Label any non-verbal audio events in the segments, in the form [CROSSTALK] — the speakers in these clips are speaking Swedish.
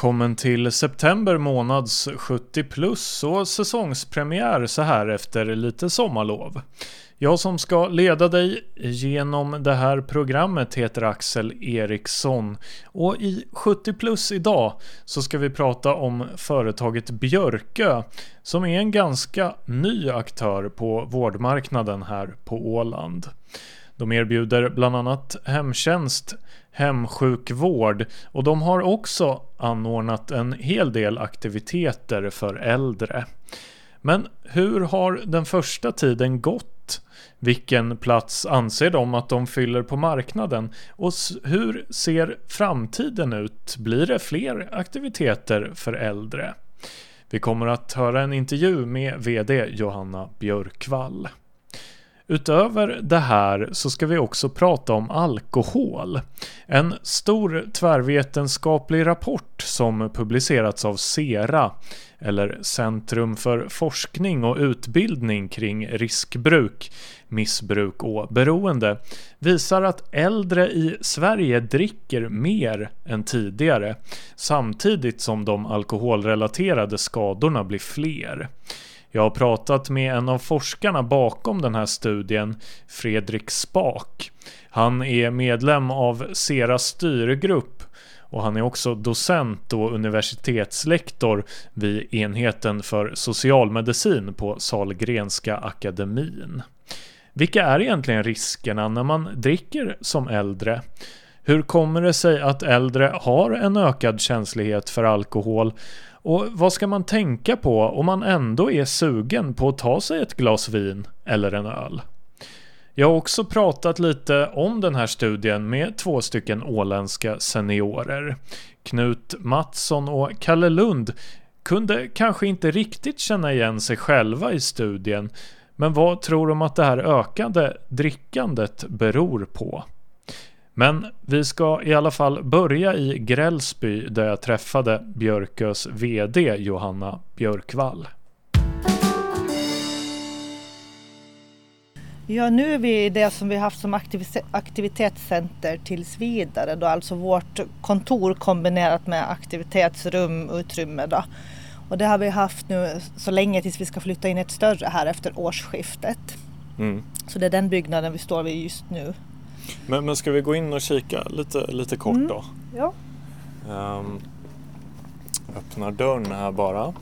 Välkommen till september månads 70 plus och säsongspremiär så här efter lite sommarlov. Jag som ska leda dig genom det här programmet heter Axel Eriksson och i 70 plus idag så ska vi prata om företaget Björkö som är en ganska ny aktör på vårdmarknaden här på Åland. De erbjuder bland annat hemtjänst, hemsjukvård och de har också anordnat en hel del aktiviteter för äldre. Men hur har den första tiden gått? Vilken plats anser de att de fyller på marknaden? Och hur ser framtiden ut? Blir det fler aktiviteter för äldre? Vi kommer att höra en intervju med VD Johanna Björkvall. Utöver det här så ska vi också prata om alkohol. En stor tvärvetenskaplig rapport som publicerats av CERA, eller Centrum för forskning och utbildning kring riskbruk, missbruk och beroende, visar att äldre i Sverige dricker mer än tidigare, samtidigt som de alkoholrelaterade skadorna blir fler. Jag har pratat med en av forskarna bakom den här studien, Fredrik Spak. Han är medlem av Seras styrgrupp och han är också docent och universitetslektor vid enheten för socialmedicin på Salgrenska akademin. Vilka är egentligen riskerna när man dricker som äldre? Hur kommer det sig att äldre har en ökad känslighet för alkohol och vad ska man tänka på om man ändå är sugen på att ta sig ett glas vin eller en öl? Jag har också pratat lite om den här studien med två stycken åländska seniorer. Knut Mattsson och Kalle Lund kunde kanske inte riktigt känna igen sig själva i studien, men vad tror de att det här ökade drickandet beror på? Men vi ska i alla fall börja i Grällsby där jag träffade Björkös VD Johanna Björkvall. Ja, nu är vi i det som vi haft som aktivitetscenter tills vidare, då alltså vårt kontor kombinerat med aktivitetsrum, utrymme då. Och det har vi haft nu så länge tills vi ska flytta in ett större här efter årsskiftet. Mm. Så det är den byggnaden vi står vid just nu. Men, men ska vi gå in och kika lite, lite kort mm. då? Ja. Um, öppnar dörren här bara.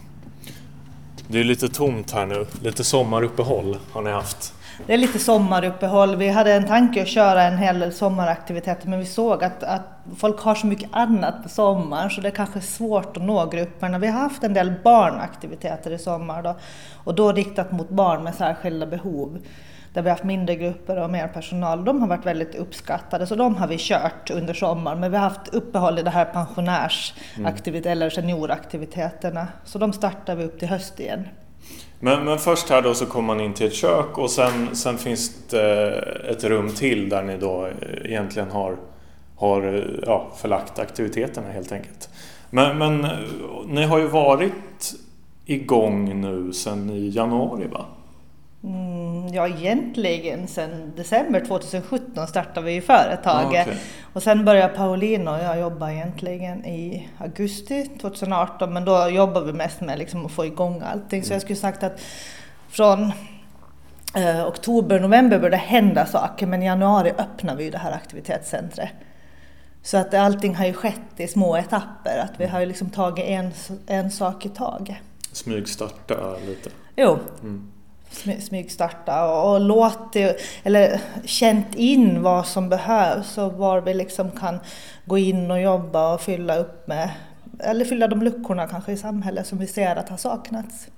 Det är lite tomt här nu. Lite sommaruppehåll har ni haft. Det är lite sommaruppehåll. Vi hade en tanke att köra en hel del sommaraktiviteter men vi såg att, att folk har så mycket annat på sommaren så det är kanske svårt att nå grupperna. Vi har haft en del barnaktiviteter i sommar då, och då riktat mot barn med särskilda behov där vi har haft mindre grupper och mer personal. De har varit väldigt uppskattade så de har vi kört under sommaren. Men vi har haft uppehåll i det här pensionärsaktivitet mm. eller senioraktiviteterna. Så de startar vi upp till höst igen. Men, men först här då så kommer man in till ett kök och sen, sen finns det ett rum till där ni då egentligen har, har ja, förlagt aktiviteterna helt enkelt. Men, men ni har ju varit igång nu sedan i januari va? Mm, ja, egentligen sen december 2017 startade vi företaget. Ah, okay. Och sen började Paulina och jag jobba egentligen i augusti 2018 men då jobbar vi mest med liksom att få igång allting. Så jag skulle sagt att från eh, oktober, november började hända saker men i januari öppnar vi det här aktivitetscentret. Så att allting har ju skett i små etapper, att vi har ju liksom tagit en, en sak i taget. Smygstarta lite? Jo. Mm smygstarta och låtit, eller känt in vad som behövs och var vi liksom kan gå in och jobba och fylla upp med, eller fylla de luckorna kanske i samhället som vi ser att har saknats.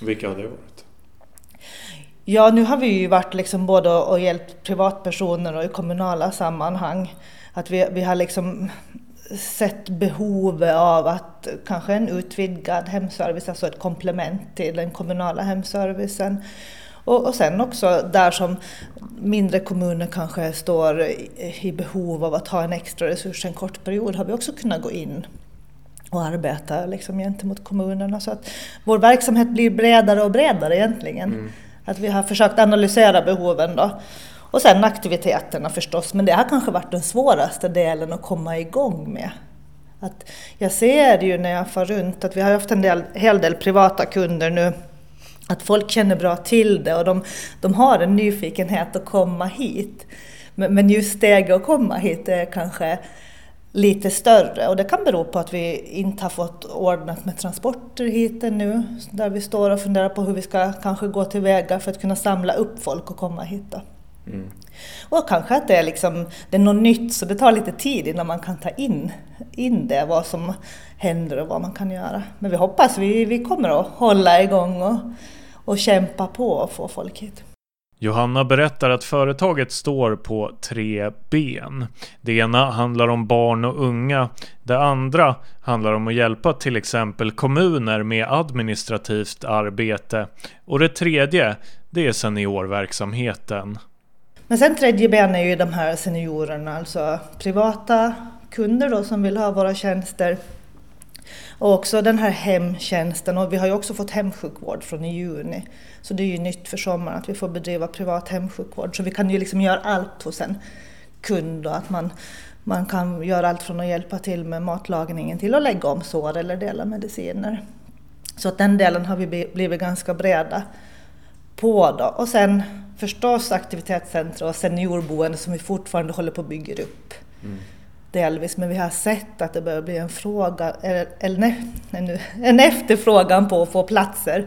Vilka har det varit? Ja, nu har vi ju varit liksom både och hjälpt privatpersoner och i kommunala sammanhang. Att vi, vi har liksom sett behovet av att kanske en utvidgad hemservice, alltså ett komplement till den kommunala hemservicen. Och, och sen också där som mindre kommuner kanske står i behov av att ha en extra resurs en kort period har vi också kunnat gå in och arbeta liksom gentemot kommunerna. Så att vår verksamhet blir bredare och bredare egentligen. Mm. Att vi har försökt analysera behoven då. Och sen aktiviteterna förstås, men det har kanske varit den svåraste delen att komma igång med. Att jag ser ju när jag far runt att vi har haft en del, hel del privata kunder nu att folk känner bra till det och de, de har en nyfikenhet att komma hit. Men, men just steget att komma hit är kanske lite större och det kan bero på att vi inte har fått ordnat med transporter hit ännu. Där vi står och funderar på hur vi ska kanske gå tillväga för att kunna samla upp folk och komma hit. Då. Mm. Och kanske att det är, liksom, det är något nytt så det tar lite tid innan man kan ta in, in det, vad som händer och vad man kan göra. Men vi hoppas vi, vi kommer att hålla igång och, och kämpa på och få folk hit. Johanna berättar att företaget står på tre ben. Det ena handlar om barn och unga. Det andra handlar om att hjälpa till exempel kommuner med administrativt arbete. Och det tredje, det är seniorverksamheten. Men sen tredje ben är ju de här seniorerna, alltså privata kunder då som vill ha våra tjänster. Och också den här hemtjänsten och vi har ju också fått hemsjukvård från i juni. Så det är ju nytt för sommaren att vi får bedriva privat hemsjukvård. Så vi kan ju liksom göra allt hos en kund och att man, man kan göra allt från att hjälpa till med matlagningen till att lägga om sår eller dela mediciner. Så att den delen har vi blivit ganska breda på då. Och sen förstås aktivitetscentra och seniorboende som vi fortfarande håller på att bygga upp. Mm. Delvis, men vi har sett att det börjar bli en fråga, eller, eller en efterfrågan på att få platser.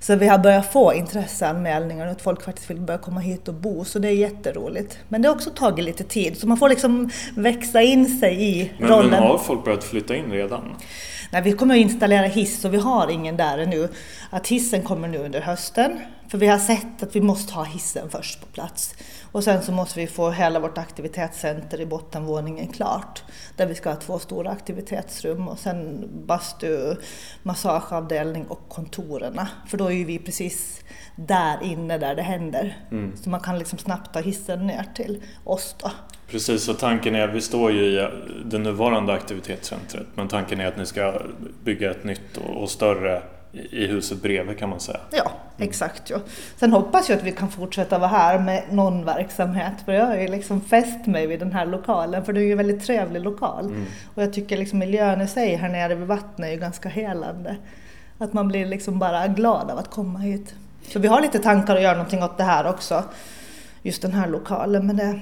Så vi har börjat få intresseanmälningar och att folk faktiskt vill börja komma hit och bo, så det är jätteroligt. Men det har också tagit lite tid, så man får liksom växa in sig i men, rollen. Men har folk börjat flytta in redan? Nej, vi kommer att installera hiss och vi har ingen där ännu. Att hissen kommer nu under hösten, för vi har sett att vi måste ha hissen först på plats. Och sen så måste vi få hela vårt aktivitetscenter i bottenvåningen klart. Där vi ska ha två stora aktivitetsrum och sen bastu, massageavdelning och kontorerna. För då är ju vi precis där inne där det händer. Mm. Så man kan liksom snabbt ta hissen ner till oss då. Precis, och tanken är, vi står ju i det nuvarande aktivitetscentret, men tanken är att ni ska bygga ett nytt och större i huset bredvid kan man säga. Ja, mm. exakt. Ja. Sen hoppas jag att vi kan fortsätta vara här med någon verksamhet. För jag har ju liksom fäst mig vid den här lokalen, för det är ju en väldigt trevlig lokal. Mm. Och jag tycker liksom miljön i sig här nere vid vattnet är ju ganska helande. Att man blir liksom bara glad av att komma hit. Så vi har lite tankar att göra någonting åt det här också. Just den här lokalen. Men det,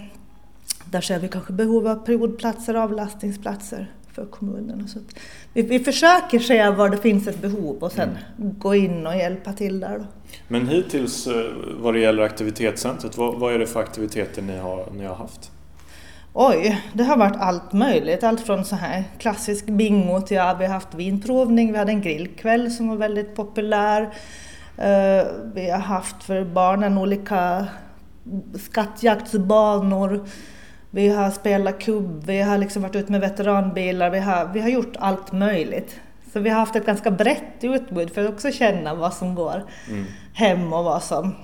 där ser vi kanske behov av periodplatser, avlastningsplatser för kommunen. Så vi, vi försöker se var det finns ett behov och sen mm. gå in och hjälpa till där. Då. Men hittills eh, vad det gäller aktivitetscentret, vad, vad är det för aktiviteter ni har, ni har haft? Oj, det har varit allt möjligt. Allt från så här klassisk bingo till ja, vi har haft vinprovning, vi hade en grillkväll som var väldigt populär. Uh, vi har haft för barnen olika skattjaktsbanor. Vi har spelat kubb, vi har liksom varit ute med veteranbilar, vi har, vi har gjort allt möjligt. Så vi har haft ett ganska brett utbud för att också känna vad som går mm. hem och vad, som,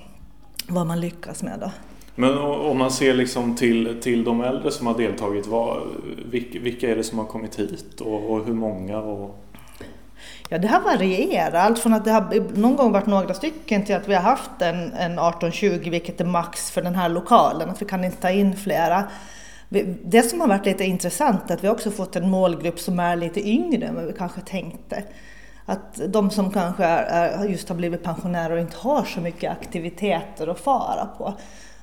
vad man lyckas med. Då. Men om man ser liksom till, till de äldre som har deltagit, vad, vilka, är det som har kommit hit och, och hur många? Och... Ja, det har varierat. Allt från att det har någon gång varit några stycken till att vi har haft en, en 18-20, vilket är max för den här lokalen, att vi kan inte ta in flera. Det som har varit lite intressant är att vi också fått en målgrupp som är lite yngre än vad vi kanske tänkte. Att de som kanske är, är, just har blivit pensionärer och inte har så mycket aktiviteter att fara på.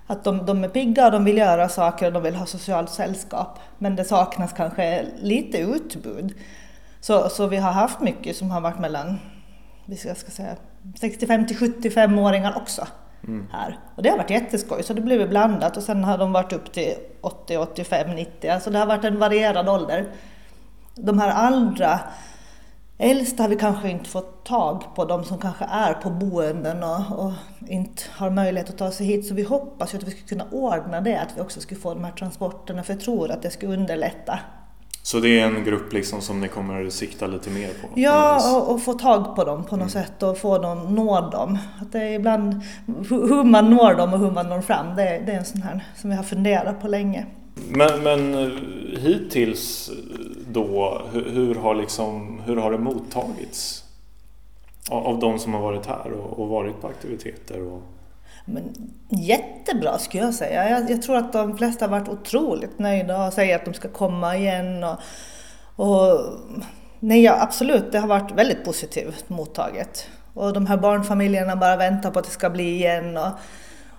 Att de, de är pigga och de vill göra saker och de vill ha socialt sällskap. Men det saknas kanske lite utbud. Så, så vi har haft mycket som har varit mellan vi ska, ska säga, 65 till 75-åringar också mm. här. Och det har varit jätteskoj, så det blev blandat och sen har de varit upp till 80, 85, 90, alltså det har varit en varierad ålder. De här andra äldsta har vi kanske inte fått tag på, de som kanske är på boenden och, och, inte har möjlighet att ta sig hit. Så vi hoppas ju att vi ska kunna ordna det, att vi också ska få de här transporterna, för jag tror att det skulle underlätta så det är en grupp liksom som ni kommer att sikta lite mer på? Ja, och, och, få tag på dem på något mm. sätt och få dem, nå dem. Att det är ibland hur man når dem och hur man når fram, det, det är en sån här som vi har funderat på länge. Men, men eh, hittills då, hur, hur, har liksom, hur har det mottagits? Av, av de som har varit här och, och varit på aktiviteter? Och... Men, jättebra skulle jag säga. Jag, jag, tror att de flesta har varit otroligt nöjda och säger att de ska komma igen. Och, Och, nej, ja, absolut, det har varit väldigt positivt mottaget. Och de här barnfamiljerna bara väntar på att det ska bli igen. Och,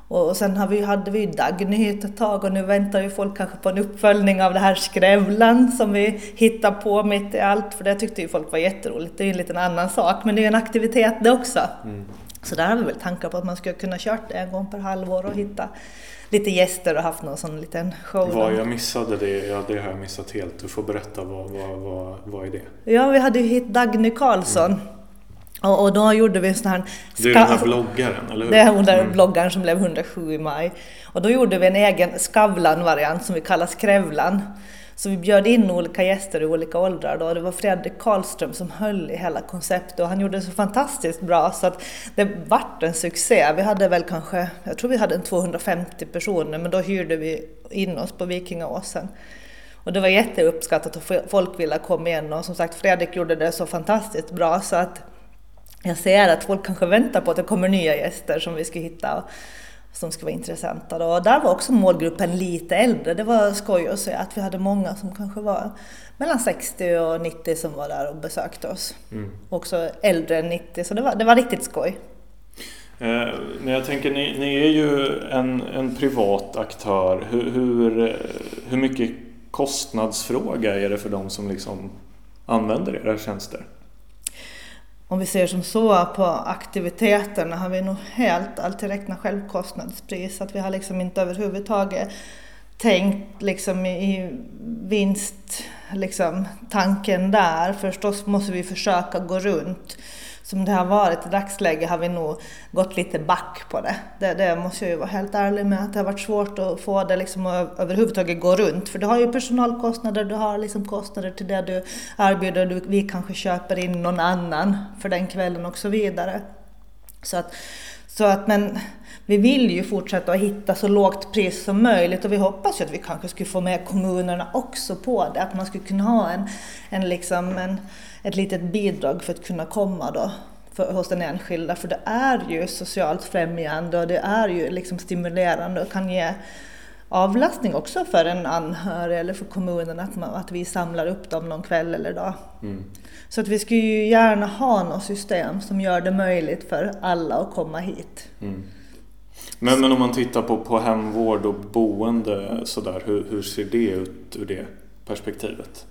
och sen har vi, hade vi Dagny ett tag och nu väntar ju folk kanske på en uppföljning av det här Skrävlan som vi hittar på mitt i allt. För det tyckte ju folk var jätteroligt. Det är ju en liten annan sak men det är ju en aktivitet det också. Mm. Så där har vi väl tankar på att man skulle kunna kört det en gång per halvår och hitta lite gäster och haft någon sån liten show. Vad jag missade det, ja, det har jag missat helt. Du får berätta, vad, vad, vad, vad är det? Ja, vi hade ju hit Dagny Karlsson. Mm. Och, då gjorde vi en sån här... Det är den här bloggaren, eller hur? Det är hon där mm. bloggaren som blev 107 i maj. Och då gjorde vi en egen Skavlan-variant som vi kallar Skrävlan. Så vi bjöd in olika gäster i olika åldrar då. Det var Fredrik Karlström som höll i hela konceptet och han gjorde det så fantastiskt bra så att det vart en succé. Vi hade väl kanske, jag tror vi hade en 250 personer men då hyrde vi in oss på Vikingaåsen. Och det var jätteuppskattat och folk ville komma igen och som sagt Fredrik gjorde det så fantastiskt bra så att jag ser att folk kanske väntar på att det kommer nya gäster som vi ska hitta som ska vara intressanta. Och där var också målgruppen lite äldre. Det var skoj att se att vi hade många som kanske var mellan 60 och 90 som var där och besökte oss. Mm. Också äldre än 90, så det var, det var riktigt skoj. Eh, jag tänker, ni, ni är ju en, en privat aktör. Hur, hur, hur mycket kostnadsfråga är det för de som liksom använder era tjänster? Om vi ser som så på aktiviteterna har vi nog helt alltid räknat självkostnadspris. Att vi har liksom inte överhuvudtaget tänkt liksom i vinsttanken liksom, där. Förstås måste vi försöka gå runt som det har varit i dagsläget har vi nog gått lite back på det. det. Det, måste jag ju vara helt ärlig med, att det har varit svårt att få det liksom att överhuvudtaget gå runt. För du har ju personalkostnader, du har liksom kostnader till det du erbjuder, du, vi kanske köper in någon annan för den kvällen och så vidare. Så att, så att men vi vill ju fortsätta att hitta så lågt pris som möjligt och vi hoppas ju att vi kanske skulle få med kommunerna också på det. Att man skulle kunna ha en, en, liksom en, ett litet bidrag för att kunna komma då för, hos den enskilda. För det är ju socialt främjande och det är ju liksom stimulerande och kan ge avlastning också för en anhörig eller för kommunen att, man, att vi samlar upp dem någon kväll eller dag. Mm. Så att vi skulle ju gärna ha något system som gör det möjligt för alla att komma hit. Mm. Men, men om man tittar på, på hemvård och boende sådär, hur, hur ser det ut ur det perspektivet?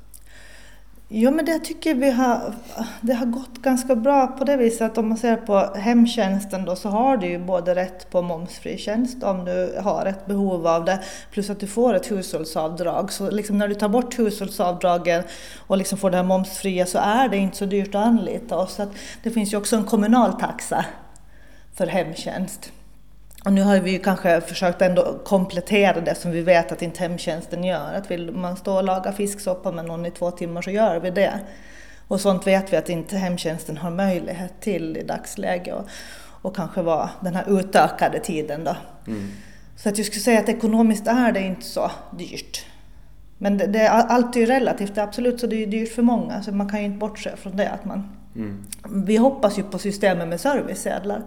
Jo men det tycker vi har, det har gått ganska bra på det viset att om man ser på hemtjänsten då så har du ju både rätt på momsfri tjänst om du har ett behov av det plus att du får ett hushållsavdrag. Så liksom när du tar bort hushållsavdragen och liksom får det här momsfria så är det inte så dyrt att anlita oss. Så det finns ju också en kommunal taxa för hemtjänst. Och nu har vi ju kanske försökt ändå komplettera det som vi vet att inte hemtjänsten gör. Att vill man stå och laga fisksoppa med någon i två timmar så gör vi det. Och sånt vet vi att inte hemtjänsten har möjlighet till i dagsläget. Och, och kanske vara den här utökade tiden då. Mm. Så att jag skulle säga att ekonomiskt är det inte så dyrt. Men det, det är alltid relativt, det är absolut så det är dyrt för många så man kan ju inte bortse från det. Att man, mm. Vi hoppas ju på systemet med servicesedlar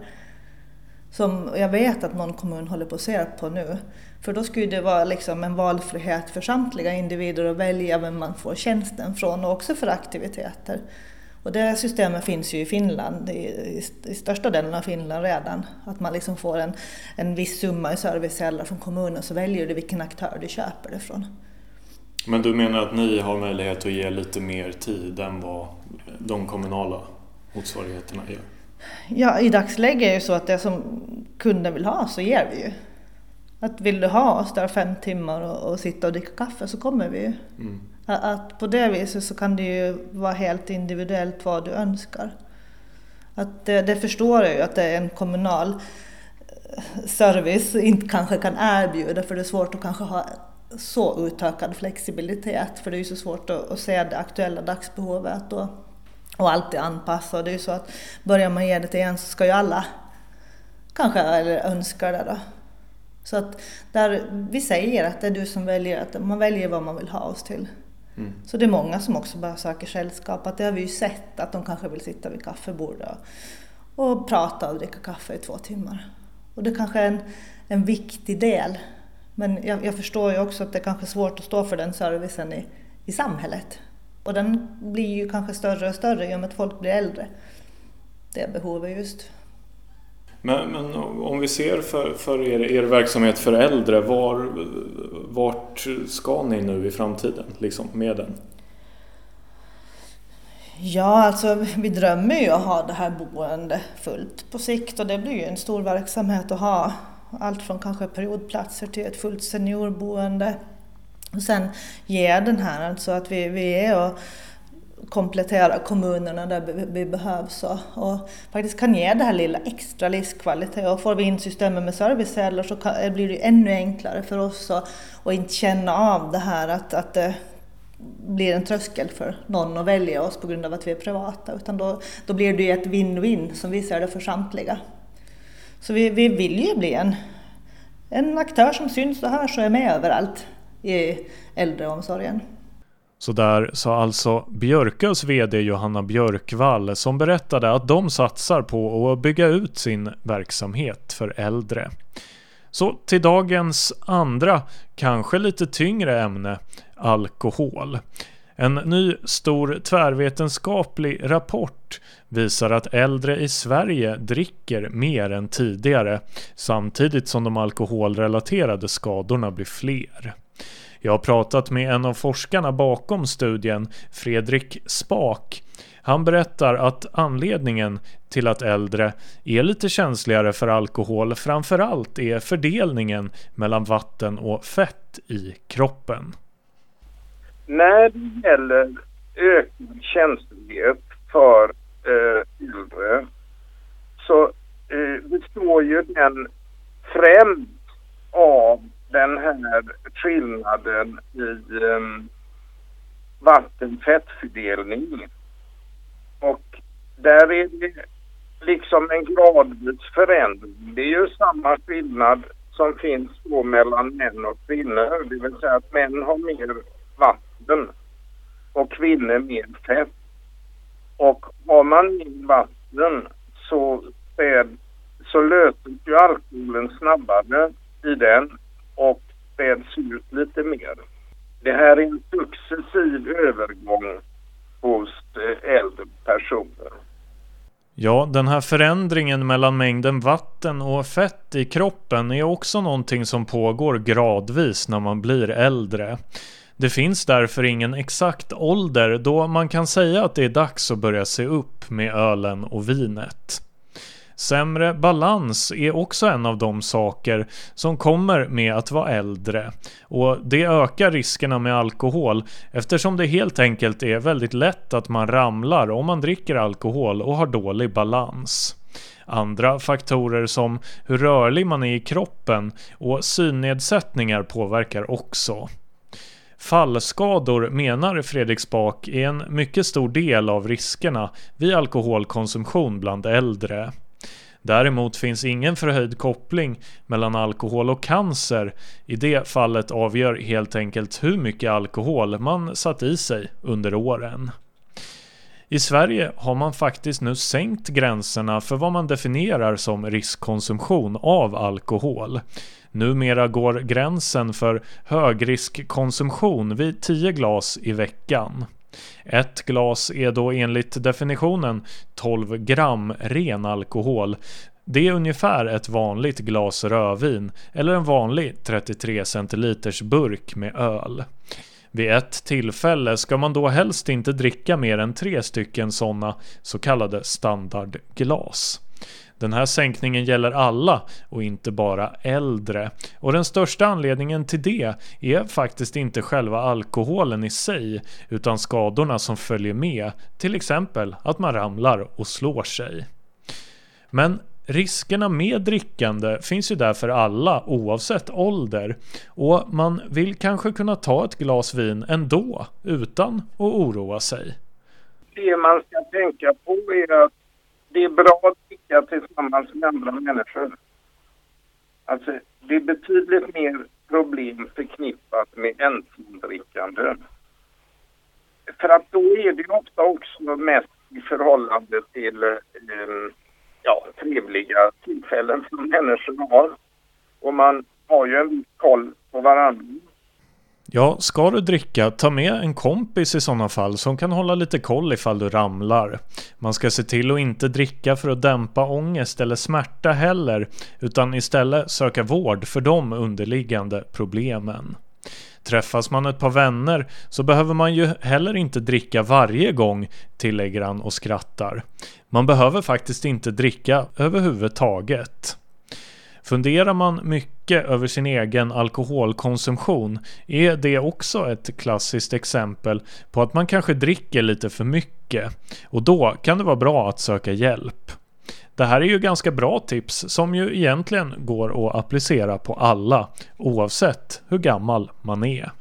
som jag vet att någon kommun håller på att se på nu. För då skulle det vara liksom en valfrihet för samtliga individer att välja vem man får tjänsten från och också för aktiviteter. Och det systemet finns ju i Finland, i, i största delen av Finland redan. Att man liksom får en, en viss summa i servicesedlar från kommunen så väljer du vilken aktör du köper det från. Men du menar att ni har möjlighet att ge lite mer tid än vad de kommunala motsvarigheterna gör? Ja, i dagsläget är det ju så att det som kunden vill ha så ger vi ju. Att vill du ha oss där fem timmar och, och sitta och dricka kaffe så kommer vi ju. Mm. Att på det viset så kan det ju vara helt individuellt vad du önskar. Att det, det förstår jag ju att det är en kommunal eh, service inte kanske kan erbjuda för det är svårt att kanske ha så utökad flexibilitet för det är ju så svårt att, att se det aktuella dagsbehovet. då och alltid anpassa. Och det är ju så att börjar man ge det till en så ska ju alla kanske eller önskar det då. Så att där vi säger att det är du som väljer, att man väljer vad man vill ha oss till. Mm. Så det är många som också bara söker sällskap. Att det har vi ju sett att de kanske vill sitta vid kaffebordet och, och prata och dricka kaffe i två timmar. Och det kanske är en, en viktig del. Men jag, jag förstår ju också att det är kanske är svårt att stå för den servicen i, i samhället. Och den blir ju kanske större och större i och med att folk blir äldre. Det behovet just. Men, men om vi ser för, för er, er verksamhet för äldre, var, vart ska ni nu i framtiden liksom, med den? Ja, alltså vi drömmer ju att ha det här boende fullt på sikt och det blir ju en stor verksamhet att ha allt från kanske periodplatser till ett fullt seniorboende. Och sen ge den här, alltså att vi, vi är och kompletterar kommunerna där vi behövs och, och, faktiskt kan ge det här lilla extra livskvalitet. Och får vi in systemet med serviceceller så kan, blir det ännu enklare för oss att, att inte känna av det här att, att det blir en tröskel för någon att välja oss på grund av att vi är privata. Utan då, då blir det ju ett win-win som vi ser det för samtliga. Så vi, vi vill ju bli en, en aktör som syns och hörs och är med överallt i äldreomsorgen. Så där sa alltså Björkös VD Johanna Björkvall som berättade att de satsar på att bygga ut sin verksamhet för äldre. Så till dagens andra, kanske lite tyngre ämne, alkohol. En ny stor tvärvetenskaplig rapport visar att äldre i Sverige dricker mer än tidigare samtidigt som de alkoholrelaterade skadorna blir fler. Jag har pratat med en av forskarna bakom studien, Fredrik Spak. Han berättar att anledningen till att äldre är lite känsligare för alkohol framförallt är fördelningen mellan vatten och fett i kroppen. När det gäller ökad känslighet för eh, äldre så eh, består ju den främst av den här skillnaden i ehm, um, vattenfettfördelning. Och där är det liksom en gradvis förändring. Det är ju samma skillnad som finns då mellan män och kvinnor. Det vill säga att män har mer vatten och kvinnor mer fett. Och har man mer vatten så, så löses ju alkoholen snabbare i den och späds ut lite mer. Det här är en successiv övergång hos eh, äldre personer. Ja, den här förändringen mellan mängden vatten och fett i kroppen är också någonting som pågår gradvis när man blir äldre. Det finns därför ingen exakt ålder då man kan säga att det är dags att börja se upp med ölen och vinet. Sämre balans är också en av de saker som kommer med att vara äldre och det ökar riskerna med alkohol eftersom det helt enkelt är väldigt lätt att man ramlar om man dricker alkohol och har dålig balans. Andra faktorer som hur rörlig man är i kroppen och synnedsättningar påverkar också. Fallskador menar Fredrik Spak är en mycket stor del av riskerna vid alkoholkonsumtion bland äldre. Däremot finns ingen förhöjd koppling mellan alkohol och cancer. I det fallet avgör helt enkelt hur mycket alkohol man satt i sig under åren. I Sverige har man faktiskt nu sänkt gränserna för vad man definierar som riskkonsumtion av alkohol. Numera går gränsen för högriskkonsumtion vid 10 glas i veckan. Ett glas är då enligt definitionen 12 gram ren alkohol. Det är ungefär ett vanligt glas rödvin eller en vanlig 33 centiliters burk med öl. Vid ett tillfälle ska man då helst inte dricka mer än tre stycken sådana så kallade standardglas. Den här sänkningen gäller alla och inte bara äldre. Och den största anledningen till det är faktiskt inte själva alkoholen i sig utan skadorna som följer med, till exempel att man ramlar och slår sig. Men Riskerna med drickande finns ju där för alla oavsett ålder och man vill kanske kunna ta ett glas vin ändå utan att oroa sig. Det man ska tänka på är att det är bra att dricka tillsammans med andra människor. Alltså, det är betydligt mer problem förknippat med ensamdrickande. För att då är det ofta också mest i förhållande till eh, ja, trevliga tillfällen som människor har. Och man har ju en viss koll på varandra. Ja, ska du dricka, ta med en kompis i sådana fall som kan hålla lite koll ifall du ramlar. Man ska se till att inte dricka för att dämpa ångest eller smärta heller, utan istället söka vård för de underliggande problemen. Träffas man ett par vänner så behöver man ju heller inte dricka varje gång, tillägger han och skrattar. Man behöver faktiskt inte dricka överhuvudtaget. Funderar man mycket över sin egen alkoholkonsumtion är det också ett klassiskt exempel på att man kanske dricker lite för mycket och då kan det vara bra att söka hjälp. Det här är ju ganska bra tips som ju egentligen går att applicera på alla oavsett hur gammal man är.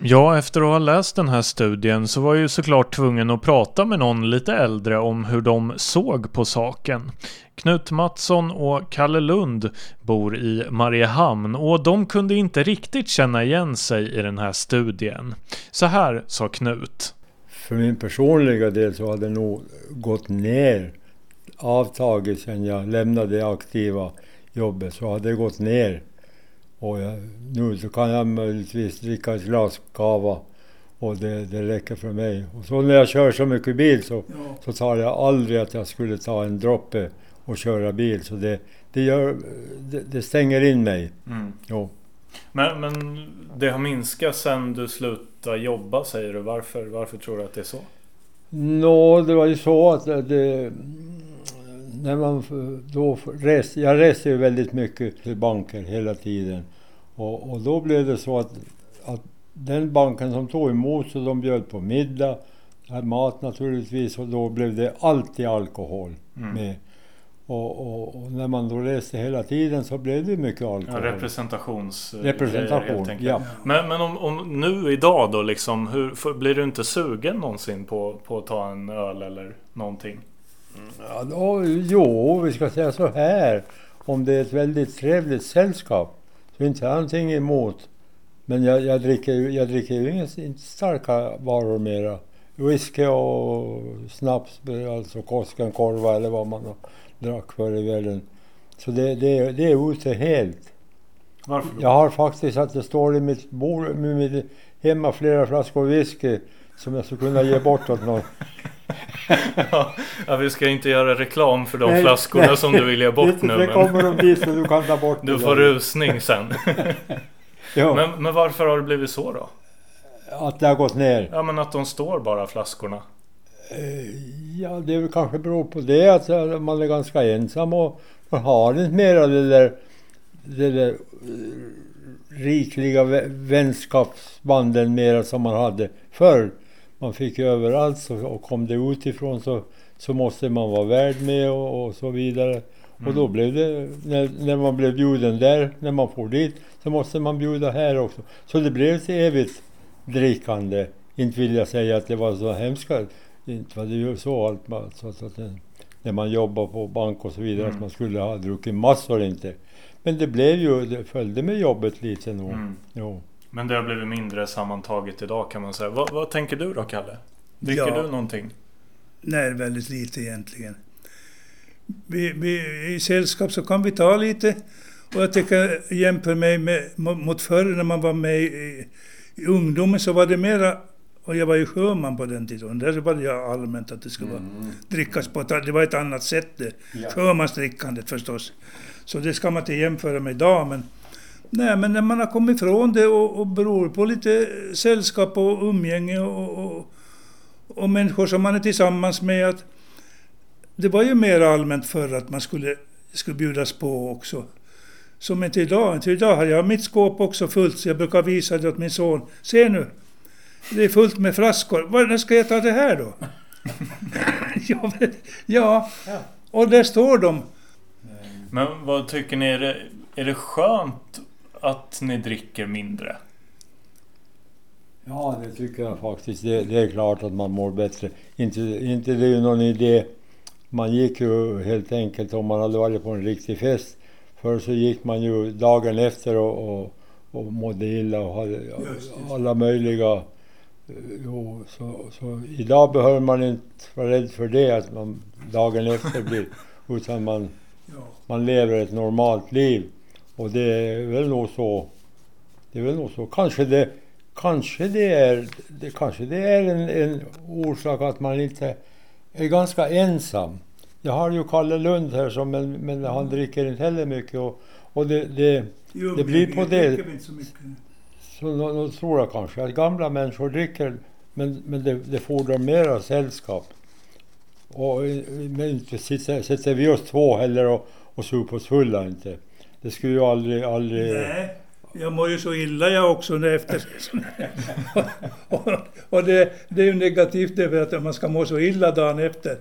Ja, efter att ha läst den här studien så var jag ju såklart tvungen att prata med någon lite äldre om hur de såg på saken. Knut Mattsson och Kalle Lund bor i Mariehamn och de kunde inte riktigt känna igen sig i den här studien. Så här sa Knut. För min personliga del så hade det nog gått ner, avtagit sen jag lämnade det aktiva jobbet, så hade det gått ner och jag, nu så kan jag möjligtvis dricka ett glas kava och det, det räcker för mig. Och så när jag kör så mycket bil så, ja. så tar jag aldrig att jag skulle ta en droppe och köra bil. Så det, det, gör, det, det stänger in mig. Mm. Jo. Men, men det har minskat sen du slutade jobba säger du. Varför, varför tror du att det är så? Nå, det var ju så att det, när man då reste, jag reste ju väldigt mycket till banker hela tiden. Och, och då blev det så att, att den banken som tog emot så de bjöd på middag, mat naturligtvis och då blev det alltid alkohol mm. med. Och, och, och, när man då reste hela tiden så blev det mycket alkohol. Ja, representations... Representation, ja. Men, men om, om, nu idag då liksom, hur, blir du inte sugen någonsin på, på att ta en öl eller någonting? Ja, då, jo, vi ska säga så här. Om det är ett väldigt trevligt sällskap så inte har någonting emot. Men jag, jag, dricker, jag dricker ju inga starka varor mera. Whisky och snaps, alltså Koskenkorva eller vad man drack förr i världen. Så det, det, det är ute helt. Varför Jag har faktiskt att det står i mitt bord, mitt hemma flera flaskor whisky som jag skulle kunna ge bort åt någon. [LAUGHS] ja, vi ska inte göra reklam för de nej, flaskorna nej, som du vill ge bort nu. Det kommer de dit så du kan ta bort Du får rusning sen. [LAUGHS] men, men varför har det blivit så då? Att det har gått ner? Ja, men att de står bara flaskorna. Eh, ja, det kanske beror på det att man är ganska ensam och har inte mera det där, det där eh, rikliga vänskapsbanden mera som man hade förr man fick överallt så, och kom det utifrån så, så måste man vara värd med och, och så vidare. Mm. Och då mm. blev det, när, när man blev bjuden där, när man får dit, så måste man bjuda här också. Så det blev ett evigt drickande. Inte vill jag säga att det var så hemskt. Inte var det ju så allt, alltså, att, att, när man jobbar på bank och så vidare, mm. att man skulle ha druckit massor inte. Men det blev ju, det följde med jobbet lite nog. Mm. Jo. Men det har blivit mindre sammantaget idag kan man säga. Vad, vad tänker du då Kalle? Dricker ja, du någonting? Nej, väldigt lite egentligen. Vi, vi, I sällskap så kan vi ta lite. Och jag tycker, jämför mig med, mot förr när man var med i, i ungdomen så var det mera och jag var ju sjöman på den tiden. Där var det allmänt att det skulle mm. drickas på Det var ett annat sätt det. Ja. Sjömansdrickandet förstås. Så det ska man inte jämföra med idag. Men Nej, men när man har kommit ifrån det och, och beror på lite sällskap och umgänge och, och, och människor som man är tillsammans med. Att det var ju mer allmänt förr att man skulle, skulle bjudas på också. Som inte idag. Inte idag har jag mitt skåp också fullt, så jag brukar visa det åt min son. Se nu! Det är fullt med flaskor. Var ska jag ta det här då? [LAUGHS] ja, ja, och där står de. Men vad tycker ni? Är det, är det skönt att ni dricker mindre? Ja, det tycker jag faktiskt. Det, det, är klart att man mår bättre. Inte, inte det är ju någon idé. Man gick ju helt enkelt om man hade varit på en riktig fest. Förr så gick man ju dagen efter och, och, och mådde illa och hade alla möjliga... Jo, så, så, idag behöver man inte vara rädd för det, att man dagen efter blir... [LAUGHS] Utan man, man lever ett normalt liv. Och det är väl nog så. Det är väl nog så. Kanske det, kanske det är, det, kanske det är en, en orsak att man inte är ganska ensam. Jag har ju Kalle Lund här som, men, men han dricker inte heller mycket. Och, och det, det, Jo, Det blir på det. inte så mycket. så nå, nå tror jag kanske att gamla människor dricker, men, men det, det fordrar mera sällskap. Och eh, men inte sitter, sitter vi oss två heller och, och super oss fulla inte. Det skulle ju aldrig, aldrig... Nej, jag mår ju så illa jag också när efter. [LAUGHS] och och det, det är ju negativt det för att man ska må så illa dagen efter.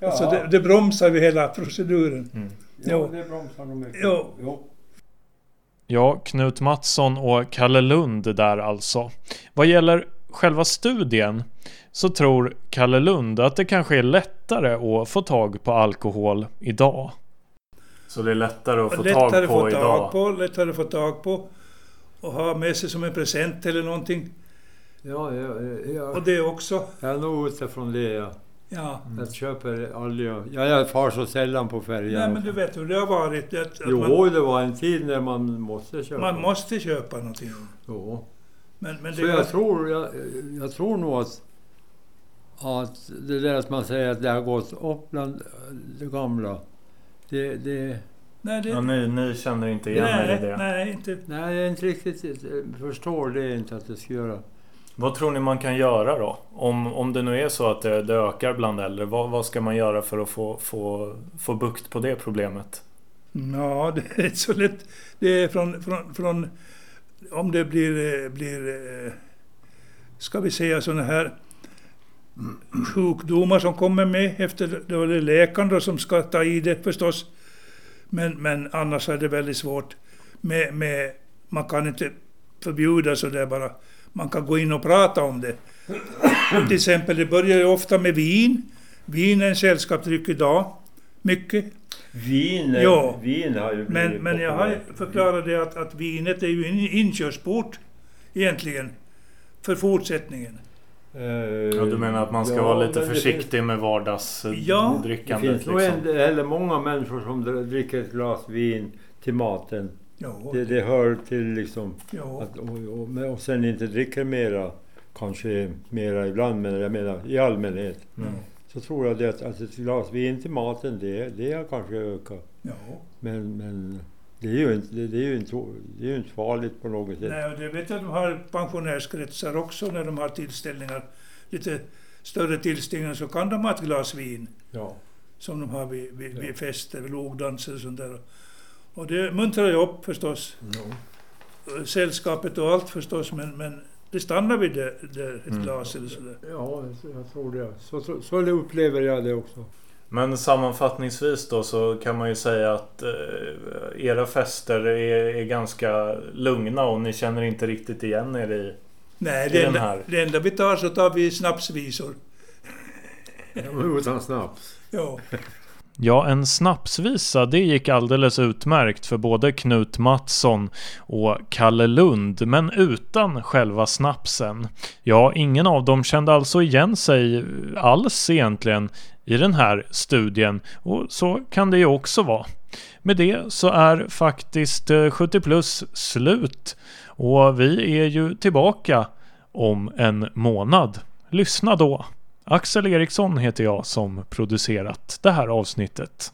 Ja. Så det, det bromsar ju hela proceduren. Ja, Jo. det bromsar nog mycket. Jo. Jo. Ja, Knut Mattsson och Kalle Lund där alltså. Vad gäller själva studien så tror Kalle Lund att det kanske är lättare att få tag på alkohol idag. Så det är lättare att få lättare tag att på få idag? tag på, lättare att få tag på. Och ha med sig som en present eller någonting. Ja, ja, ja, Och det också. jag är nog utifrån det. Ja. Ja. Jag köper aldrig... Ja, jag far så sällan på färjan. Nej men du vet hur det har varit. Att, att Jo, man, det var en tid när man måste köpa. man måste köpa någonting. Jo. Men, men Så jag tror, jag, jag tror nog att, att det där att man säger att det har gått upp bland det gamla. Det, det, Nej, det, Ja, ni, ni känner inte igen er i nej, det? nej, inte. nej, jag inte riktigt förstår det inte att det ska göra. Vad tror ni man kan göra då? Om, om det nu är så att det, det ökar bland äldre, vad, vad ska man göra för att få, få, få bukt på det problemet? Ja, det är så lätt. Det är från, från, från om det blir, eh, blir eh, ska vi säga sådana här sjukdomar som kommer med efter, då är det läkaren då som ska ta i det förstås. Men, men annars är det väldigt svårt. Med, med, man kan inte förbjuda så där bara. Man kan gå in och prata om det. Till exempel, det börjar ju ofta med vin. Vin är en sällskapsdryck idag. Mycket. Vin, Ja. vin har ju Men, men jag har förklarat det att, att vinet är ju en inkörsport egentligen för fortsättningen. Eh, Ja, du menar att man ska ja, vara lite det försiktig med Ja, Det vardagsdrickandet? finns nog liksom. en, eller många människor som dricker ett glas vin till maten. Ja, Det, det hör till liksom ja. Att, och, och, och sen inte dricker mera, kanske mera ibland, men jag menar i allmänhet. Mm. Så tror jag det att, att ett glas vin till maten, det, det har kanske ökat. ja. Men, men det är ju inte, det, är ju inte, det är ju inte farligt på något sätt. Nej, och det vet jag att de har pensionärskretsar också när de har tillställningar. Lite större tillställningar så kan de ha ett glas vin Ja. som de har vid, vid, vid fester, logdanser och sånt där. Och det muntrar ju upp förstås. Sällskapet och allt förstås, men, men det stannar vid det, det ett Mm. glas eller sådär. Ja, jag, jag tror det. Så, så, så upplever jag det också. Men sammanfattningsvis då så kan man ju säga att eh, era fester är, är ganska lugna och ni känner inte riktigt igen er i... Nej, I det den enda, här. det enda vi tar så tar vi snapsvisor. Utan snaps. Ja. Ja, en snapsvisa det gick alldeles utmärkt för både Knut Mattsson och Kalle Lund, men utan själva snapsen. Ja, ingen av dem kände alltså igen sig alls egentligen i den här studien och så kan det ju också vara. Med det så är faktiskt eh, 70 plus slut och vi är ju tillbaka om en månad. Lyssna då! Axel Eriksson heter jag som producerat det här avsnittet.